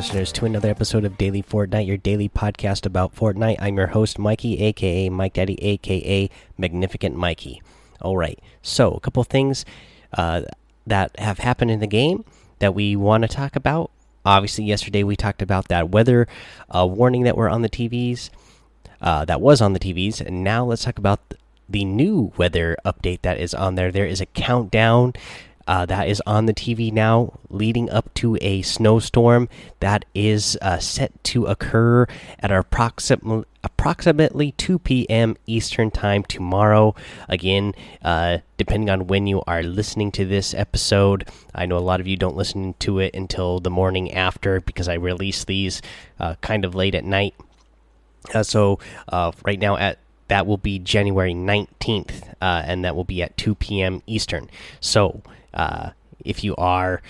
Listeners, to another episode of Daily Fortnite, your daily podcast about Fortnite. I'm your host, Mikey, aka Mike Daddy, aka Magnificent Mikey. All right, so a couple things uh, that have happened in the game that we want to talk about. Obviously, yesterday we talked about that weather uh, warning that were on the TVs, uh, that was on the TVs, and now let's talk about the new weather update that is on there. There is a countdown uh, that is on the TV now, leading up to a snowstorm that is uh, set to occur at approximately approximately 2 p.m. Eastern time tomorrow. Again, uh, depending on when you are listening to this episode, I know a lot of you don't listen to it until the morning after because I release these uh, kind of late at night. Uh, so uh, right now at that will be January 19th, uh, and that will be at 2 p.m. Eastern. So, uh, if you are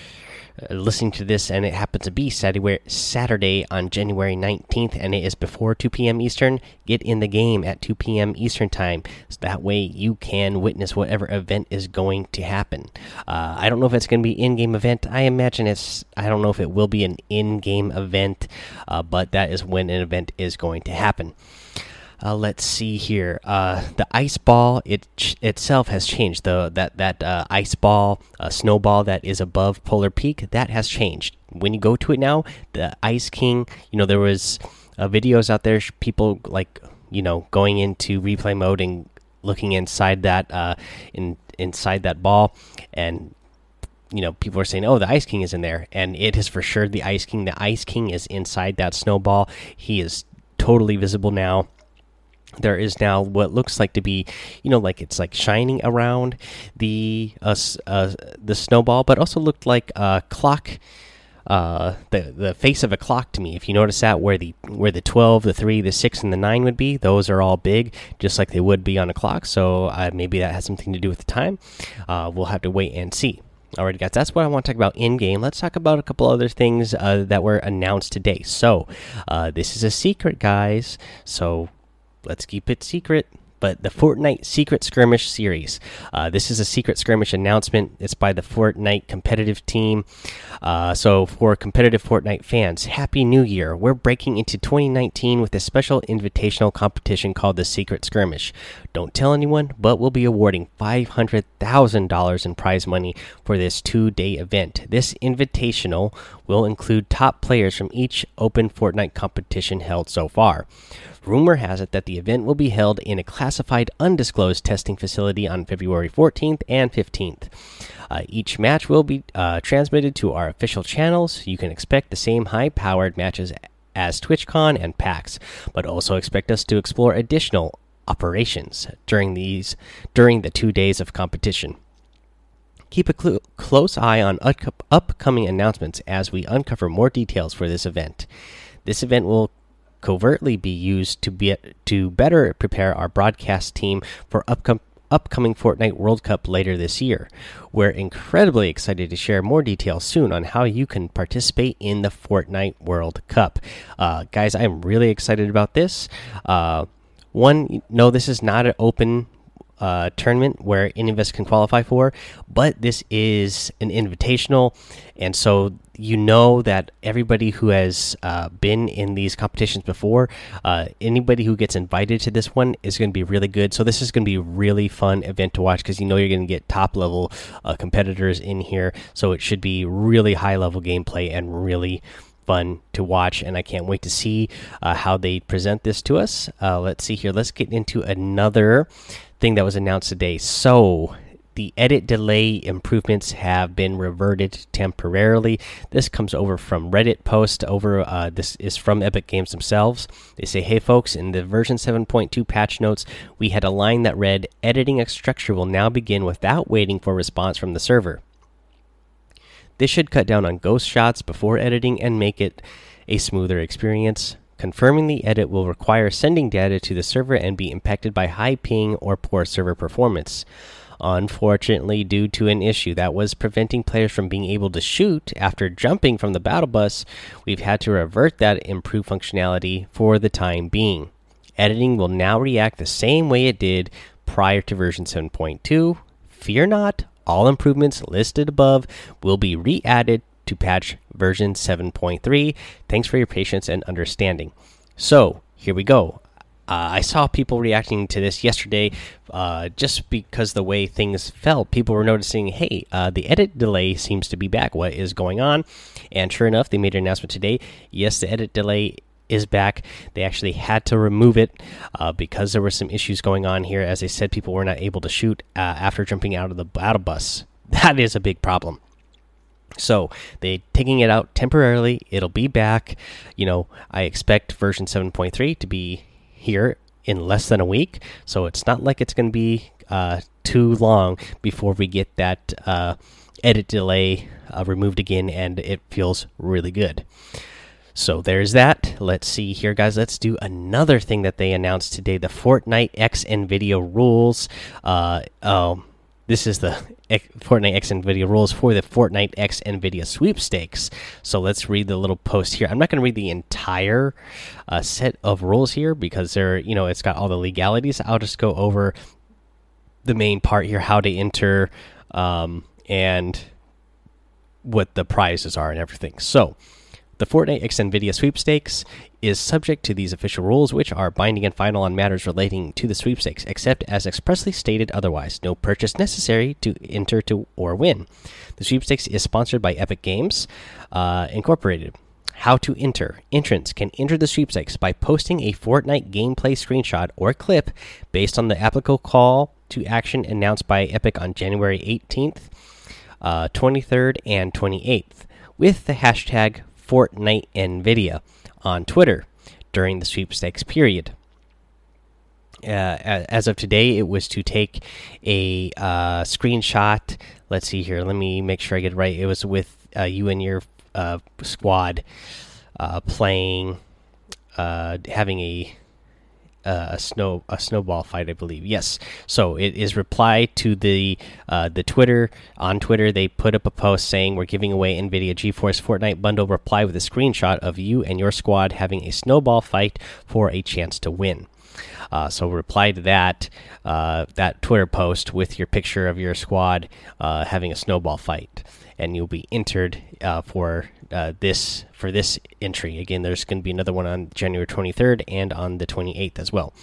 uh, listening to this and it happens to be Saturday on January 19th and it is before 2 p.m. Eastern, get in the game at 2 p.m. Eastern time. So that way you can witness whatever event is going to happen. Uh, I don't know if it's going to be in-game event. I imagine it's. I don't know if it will be an in-game event, uh, but that is when an event is going to happen. Uh, let's see here. Uh, the ice ball it itself has changed. The that that uh, ice ball uh, snowball that is above Polar Peak that has changed. When you go to it now, the Ice King. You know there was uh, videos out there. People like you know going into replay mode and looking inside that uh, in inside that ball and you know, people are saying, "Oh, the Ice King is in there," and it is for sure the Ice King. The Ice King is inside that snowball. He is totally visible now there is now what looks like to be you know like it's like shining around the uh, uh the snowball but also looked like a clock uh the the face of a clock to me if you notice that where the where the 12 the 3 the 6 and the 9 would be those are all big just like they would be on a clock so uh, maybe that has something to do with the time uh, we'll have to wait and see Alright, guys, that's what I want to talk about in game. Let's talk about a couple other things uh, that were announced today. So, uh, this is a secret, guys. So, let's keep it secret. But the Fortnite Secret Skirmish series. Uh, this is a secret skirmish announcement. It's by the Fortnite competitive team. Uh, so, for competitive Fortnite fans, Happy New Year! We're breaking into 2019 with a special invitational competition called the Secret Skirmish. Don't tell anyone, but we'll be awarding $500,000 in prize money for this two day event. This invitational will include top players from each open Fortnite competition held so far. Rumor has it that the event will be held in a classified undisclosed testing facility on February 14th and 15th. Uh, each match will be uh, transmitted to our official channels. You can expect the same high powered matches as TwitchCon and PAX, but also expect us to explore additional operations during these during the two days of competition. Keep a cl close eye on upcoming announcements as we uncover more details for this event. This event will covertly be used to be to better prepare our broadcast team for upcoming upcoming Fortnite World Cup later this year. We're incredibly excited to share more details soon on how you can participate in the Fortnite World Cup. Uh, guys, I'm really excited about this. Uh, one, no, this is not an open uh, tournament where any of us can qualify for, but this is an invitational, and so you know that everybody who has uh, been in these competitions before, uh, anybody who gets invited to this one is going to be really good. So this is going to be a really fun event to watch because you know you're going to get top level uh, competitors in here. So it should be really high level gameplay and really fun to watch and i can't wait to see uh, how they present this to us uh, let's see here let's get into another thing that was announced today so the edit delay improvements have been reverted temporarily. This comes over from Reddit post. Over uh, this is from Epic Games themselves. They say, "Hey folks, in the version 7.2 patch notes, we had a line that read, "Editing a structure will now begin without waiting for response from the server." This should cut down on ghost shots before editing and make it a smoother experience. Confirming the edit will require sending data to the server and be impacted by high ping or poor server performance. Unfortunately, due to an issue that was preventing players from being able to shoot after jumping from the battle bus, we've had to revert that improved functionality for the time being. Editing will now react the same way it did prior to version 7.2. Fear not, all improvements listed above will be re added to patch version 7.3. Thanks for your patience and understanding. So, here we go. Uh, I saw people reacting to this yesterday uh, just because the way things felt. People were noticing, hey, uh, the edit delay seems to be back. What is going on? And sure enough, they made an announcement today. Yes, the edit delay is back. They actually had to remove it uh, because there were some issues going on here. As I said, people were not able to shoot uh, after jumping out of the of bus. That is a big problem. So they taking it out temporarily. It'll be back. You know, I expect version 7.3 to be here in less than a week. So it's not like it's going to be uh, too long before we get that uh, edit delay uh, removed again, and it feels really good. So there's that. Let's see here, guys. Let's do another thing that they announced today: the Fortnite X NVIDIA rules. Uh, oh, this is the Fortnite X NVIDIA rules for the Fortnite X NVIDIA sweepstakes. So let's read the little post here. I'm not going to read the entire uh, set of rules here because they're, you know, it's got all the legalities. I'll just go over the main part here, how to enter, um, and what the prizes are and everything. So the Fortnite X NVIDIA sweepstakes is subject to these official rules, which are binding and final on matters relating to the sweepstakes, except as expressly stated otherwise. No purchase necessary to enter to or win. The sweepstakes is sponsored by Epic Games uh, Incorporated. How to enter. Entrants can enter the sweepstakes by posting a Fortnite gameplay screenshot or clip based on the applicable call to action announced by Epic on January 18th, uh, 23rd, and 28th with the hashtag Fortnite NVIDIA on Twitter during the sweepstakes period. Uh, as of today, it was to take a uh, screenshot. Let's see here. Let me make sure I get it right. It was with uh, you and your uh, squad uh, playing, uh, having a uh, a snow a snowball fight, I believe. Yes. So it is reply to the uh, the Twitter on Twitter. They put up a post saying we're giving away Nvidia GeForce Fortnite bundle. Reply with a screenshot of you and your squad having a snowball fight for a chance to win. Uh, so reply to that uh, that Twitter post with your picture of your squad uh, having a snowball fight, and you'll be entered uh, for uh, this for this entry. Again, there's going to be another one on January 23rd and on the 28th as well.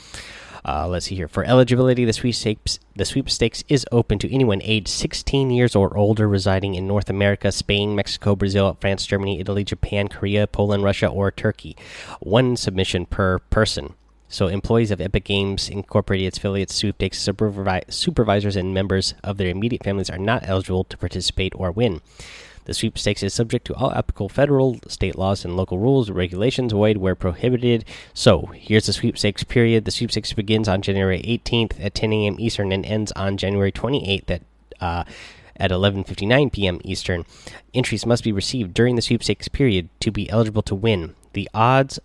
Uh, let's see here. For eligibility, the sweepstakes the sweepstakes is open to anyone aged 16 years or older residing in North America, Spain, Mexico, Brazil, France, Germany, Italy, Japan, Korea, Poland, Russia, or Turkey. One submission per person. So, employees of Epic Games Incorporated, its affiliates, sweepstakes supervi supervisors, and members of their immediate families are not eligible to participate or win. The sweepstakes is subject to all applicable federal, state laws, and local rules, regulations, void where prohibited. So, here's the sweepstakes period. The sweepstakes begins on January 18th at 10 a.m. Eastern and ends on January 28th at uh, at 11:59 p.m. Eastern. Entries must be received during the sweepstakes period to be eligible to win. The odds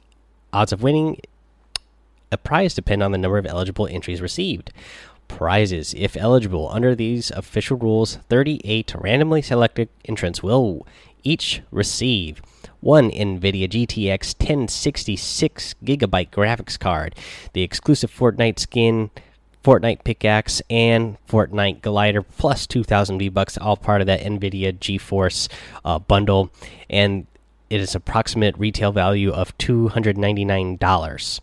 odds of winning a prize depend on the number of eligible entries received prizes. If eligible under these official rules, 38 randomly selected entrants will each receive one NVIDIA GTX 1066 gigabyte graphics card, the exclusive Fortnite skin, Fortnite pickaxe, and Fortnite glider plus 2,000 V bucks, all part of that NVIDIA GeForce uh, bundle, and it is approximate retail value of $299.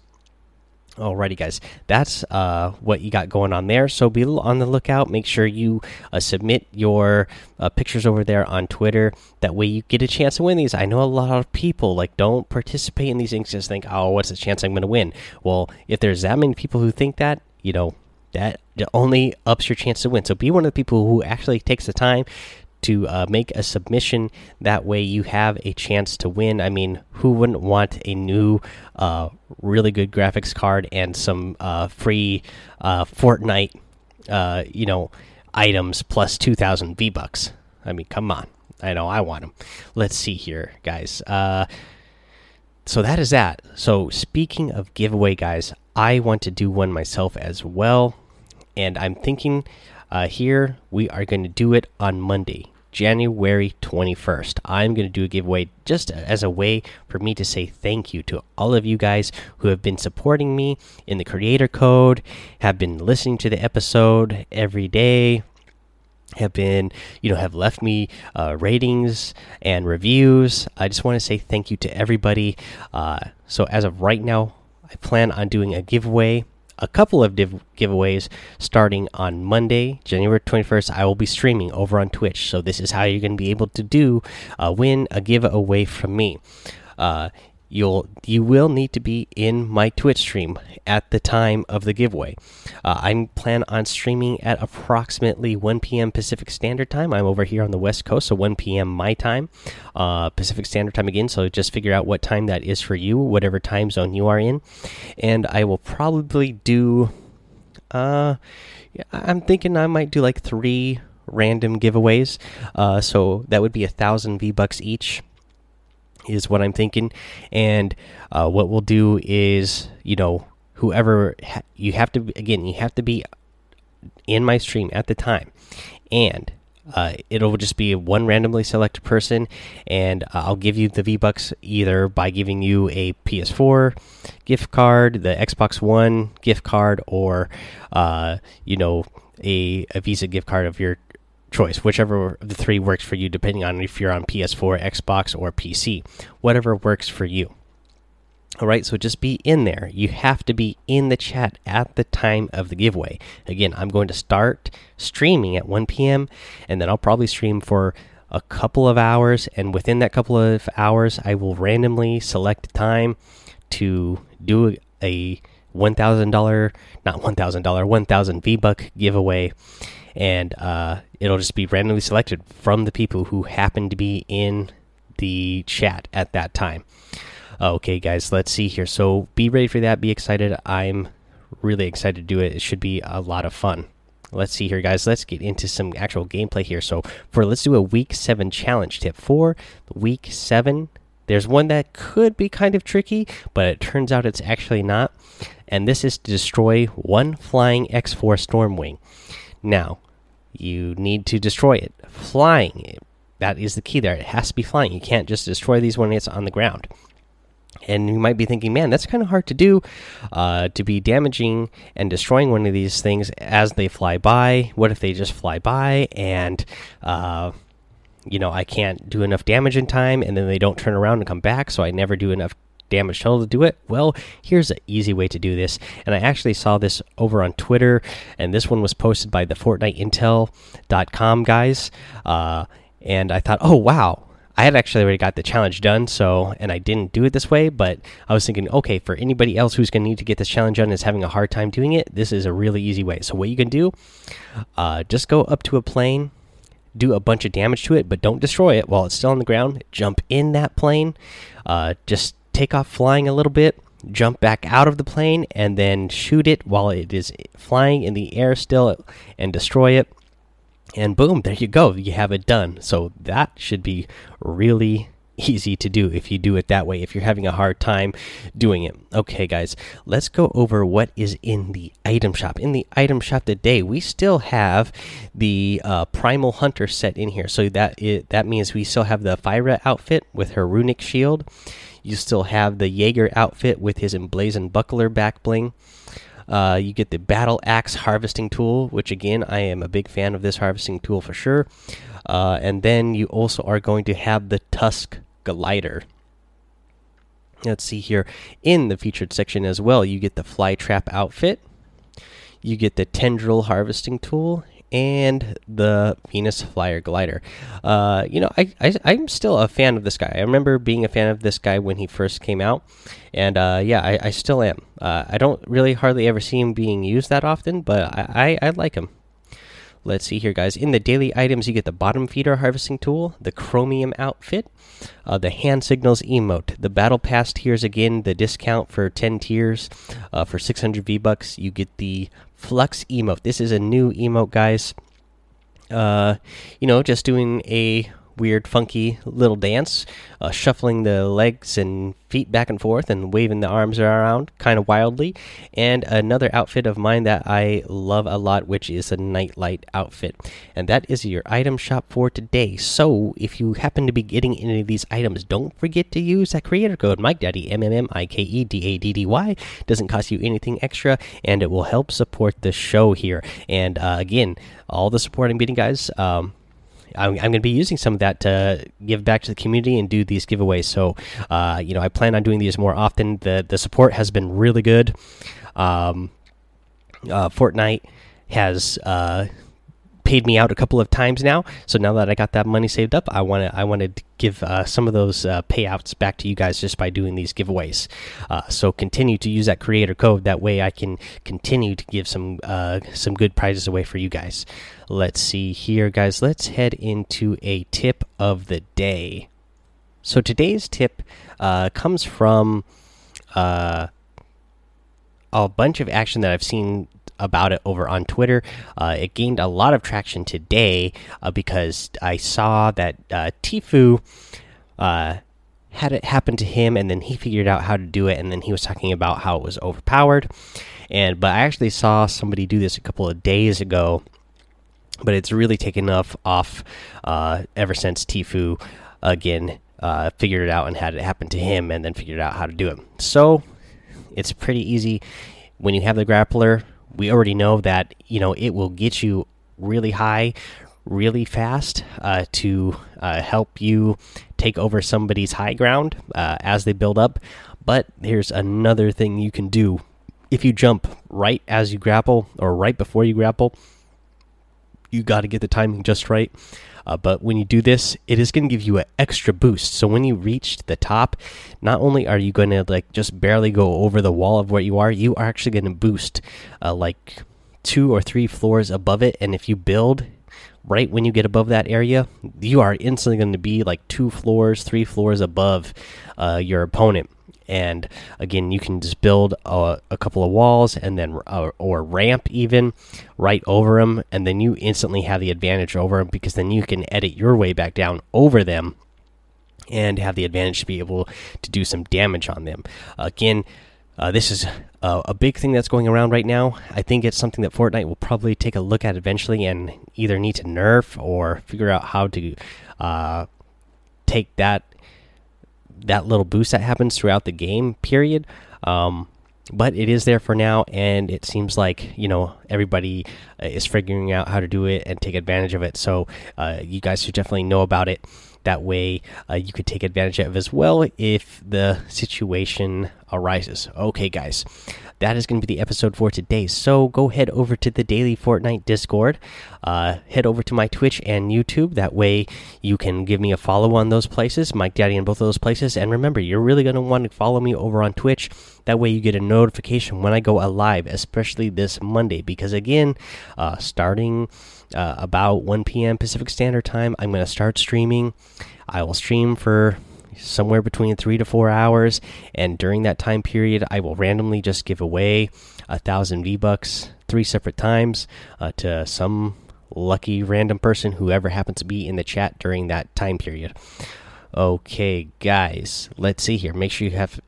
Alrighty, guys, that's uh, what you got going on there. So be on the lookout. Make sure you uh, submit your uh, pictures over there on Twitter. That way, you get a chance to win these. I know a lot of people like don't participate in these things. Just think, oh, what's the chance I'm going to win? Well, if there's that many people who think that, you know, that only ups your chance to win. So be one of the people who actually takes the time to uh, make a submission. That way, you have a chance to win. I mean, who wouldn't want a new, uh, really good graphics card and some uh, free uh, Fortnite, uh, you know, items plus two thousand V bucks? I mean, come on. I know I want them. Let's see here, guys. Uh, so that is that. So speaking of giveaway, guys, I want to do one myself as well, and I'm thinking uh, here, we are going to do it on Monday, January 21st. I'm going to do a giveaway just as a way for me to say thank you to all of you guys who have been supporting me in the creator code, have been listening to the episode every day, have been you know have left me uh, ratings and reviews. I just want to say thank you to everybody. Uh, so as of right now i plan on doing a giveaway a couple of giveaways starting on monday january 21st i will be streaming over on twitch so this is how you're going to be able to do win a giveaway from me. Uh, you'll you will need to be in my Twitch stream at the time of the giveaway. Uh, I plan on streaming at approximately 1 p.m. Pacific Standard Time. I'm over here on the West Coast, so 1 p.m. my time, uh, Pacific Standard Time again. So just figure out what time that is for you, whatever time zone you are in, and I will probably do. Uh, I'm thinking I might do like three random giveaways. Uh, so that would be a thousand V bucks each is what I'm thinking. And uh, what we'll do is, you know, whoever ha you have to again, you have to be in my stream at the time, and uh, it'll just be one randomly selected person, and uh, I'll give you the V Bucks either by giving you a PS4 gift card, the Xbox One gift card, or uh, you know a, a Visa gift card of your choice, whichever of the three works for you, depending on if you're on PS4, Xbox, or PC. Whatever works for you. All right, so just be in there. You have to be in the chat at the time of the giveaway. Again, I'm going to start streaming at 1 p.m., and then I'll probably stream for a couple of hours. And within that couple of hours, I will randomly select a time to do a $1,000, not $1,000, 1,000 V Buck giveaway and uh, it'll just be randomly selected from the people who happen to be in the chat at that time. Okay, guys, let's see here. So be ready for that. Be excited. I'm really excited to do it. It should be a lot of fun. Let's see here, guys. Let's get into some actual gameplay here. So for let's do a week seven challenge tip for week seven. There's one that could be kind of tricky, but it turns out it's actually not. And this is to destroy one flying X4 Stormwing. Now, you need to destroy it. Flying, that is the key there. It has to be flying. You can't just destroy these when it's on the ground. And you might be thinking, man, that's kind of hard to do uh, to be damaging and destroying one of these things as they fly by. What if they just fly by and, uh, you know, I can't do enough damage in time and then they don't turn around and come back, so I never do enough damage total to do it? Well, here's an easy way to do this. And I actually saw this over on Twitter, and this one was posted by the FortniteIntel.com guys. Uh, and I thought, oh, wow. I had actually already got the challenge done, so and I didn't do it this way, but I was thinking, okay, for anybody else who's going to need to get this challenge done is having a hard time doing it, this is a really easy way. So what you can do, uh, just go up to a plane, do a bunch of damage to it, but don't destroy it while it's still on the ground. Jump in that plane, uh, just take off flying a little bit, jump back out of the plane, and then shoot it while it is flying in the air still and destroy it. And boom, there you go. You have it done. So that should be really easy to do if you do it that way if you're having a hard time doing it okay guys let's go over what is in the item shop in the item shop today we still have the uh, primal hunter set in here so that it, that means we still have the Fyra outfit with her runic shield you still have the Jaeger outfit with his emblazoned buckler back bling. Uh, you get the battle axe harvesting tool, which again I am a big fan of this harvesting tool for sure. Uh, and then you also are going to have the tusk glider. Let's see here in the featured section as well. You get the fly trap outfit. You get the tendril harvesting tool and the Venus Flyer glider. Uh, you know, I, I am still a fan of this guy. I remember being a fan of this guy when he first came out, and uh, yeah, I, I, still am. Uh, I don't really hardly ever see him being used that often, but I, I, I like him. Let's see here, guys. In the daily items, you get the bottom feeder harvesting tool, the chromium outfit, uh, the hand signals emote, the battle pass tiers again, the discount for 10 tiers uh, for 600 V bucks. You get the flux emote. This is a new emote, guys. Uh, you know, just doing a weird, funky little dance, uh, shuffling the legs and feet back and forth and waving the arms around kind of wildly. And another outfit of mine that I love a lot, which is a Nite Lite outfit. And that is your item shop for today. So if you happen to be getting any of these items, don't forget to use that creator code Mike Daddy M M M I K E D A D D Y. Doesn't cost you anything extra, and it will help support the show here. And uh, again, all the support I'm getting, guys. Um, I'm, I'm going to be using some of that to give back to the community and do these giveaways. So, uh, you know, I plan on doing these more often. The the support has been really good. Um, uh, Fortnite has uh, paid me out a couple of times now. So now that I got that money saved up, I want to I want to give uh, some of those uh, payouts back to you guys just by doing these giveaways. Uh, so continue to use that creator code. That way, I can continue to give some uh, some good prizes away for you guys. Let's see here, guys. Let's head into a tip of the day. So today's tip uh, comes from uh, a bunch of action that I've seen about it over on Twitter. Uh, it gained a lot of traction today uh, because I saw that uh, Tfue uh, had it happen to him, and then he figured out how to do it, and then he was talking about how it was overpowered. And but I actually saw somebody do this a couple of days ago, but it's really taken off off uh, ever since Tfue again uh, figured it out and had it happen to him, and then figured out how to do it. So it's pretty easy when you have the grappler we already know that you know it will get you really high really fast uh, to uh, help you take over somebody's high ground uh, as they build up. But here's another thing you can do. If you jump right as you grapple or right before you grapple you got to get the timing just right uh, but when you do this, it is going to give you an extra boost. So when you reach the top, not only are you going to like just barely go over the wall of where you are, you are actually going to boost uh, like two or three floors above it. And if you build right when you get above that area, you are instantly going to be like two floors, three floors above uh, your opponent and again you can just build a, a couple of walls and then uh, or ramp even right over them and then you instantly have the advantage over them because then you can edit your way back down over them and have the advantage to be able to do some damage on them again uh, this is uh, a big thing that's going around right now. I think it's something that Fortnite will probably take a look at eventually and either need to nerf or figure out how to uh, take that that little boost that happens throughout the game period. Um, but it is there for now, and it seems like you know everybody uh, is figuring out how to do it and take advantage of it. So uh, you guys should definitely know about it. That way, uh, you could take advantage of as well if the situation arises. Okay, guys, that is going to be the episode for today. So go head over to the Daily Fortnite Discord. Uh, head over to my Twitch and YouTube. That way, you can give me a follow on those places, Mike Daddy in both of those places. And remember, you're really going to want to follow me over on Twitch. That way, you get a notification when I go live, especially this Monday. Because again, uh, starting uh, about 1 p.m. Pacific Standard Time. I'm going to start streaming. I will stream for somewhere between three to four hours, and during that time period, I will randomly just give away a thousand V bucks three separate times uh, to some lucky random person whoever happens to be in the chat during that time period. Okay, guys, let's see here. Make sure you have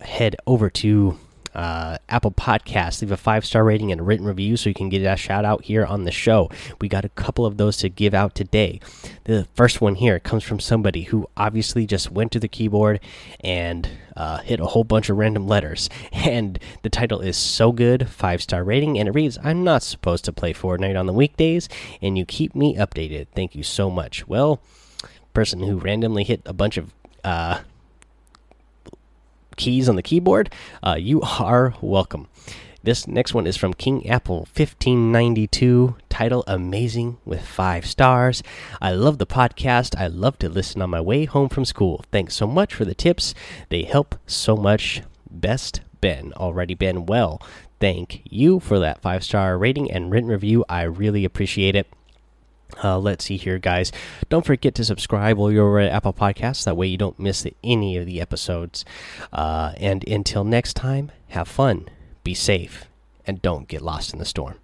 head over to uh, Apple Podcast. Leave a five star rating and a written review so you can get a shout out here on the show. We got a couple of those to give out today. The first one here comes from somebody who obviously just went to the keyboard and uh, hit a whole bunch of random letters. And the title is so good, five star rating, and it reads I'm not supposed to play Fortnite on the weekdays, and you keep me updated. Thank you so much. Well, person who randomly hit a bunch of uh, keys on the keyboard, uh, you are welcome. This next one is from King Apple 1592, title Amazing with five stars. I love the podcast. I love to listen on my way home from school. Thanks so much for the tips. They help so much. Best Ben. Already Ben. Well, thank you for that five star rating and written review. I really appreciate it. Uh, let's see here, guys. Don't forget to subscribe while you're at Apple Podcasts. That way you don't miss any of the episodes. Uh, and until next time, have fun, be safe, and don't get lost in the storm.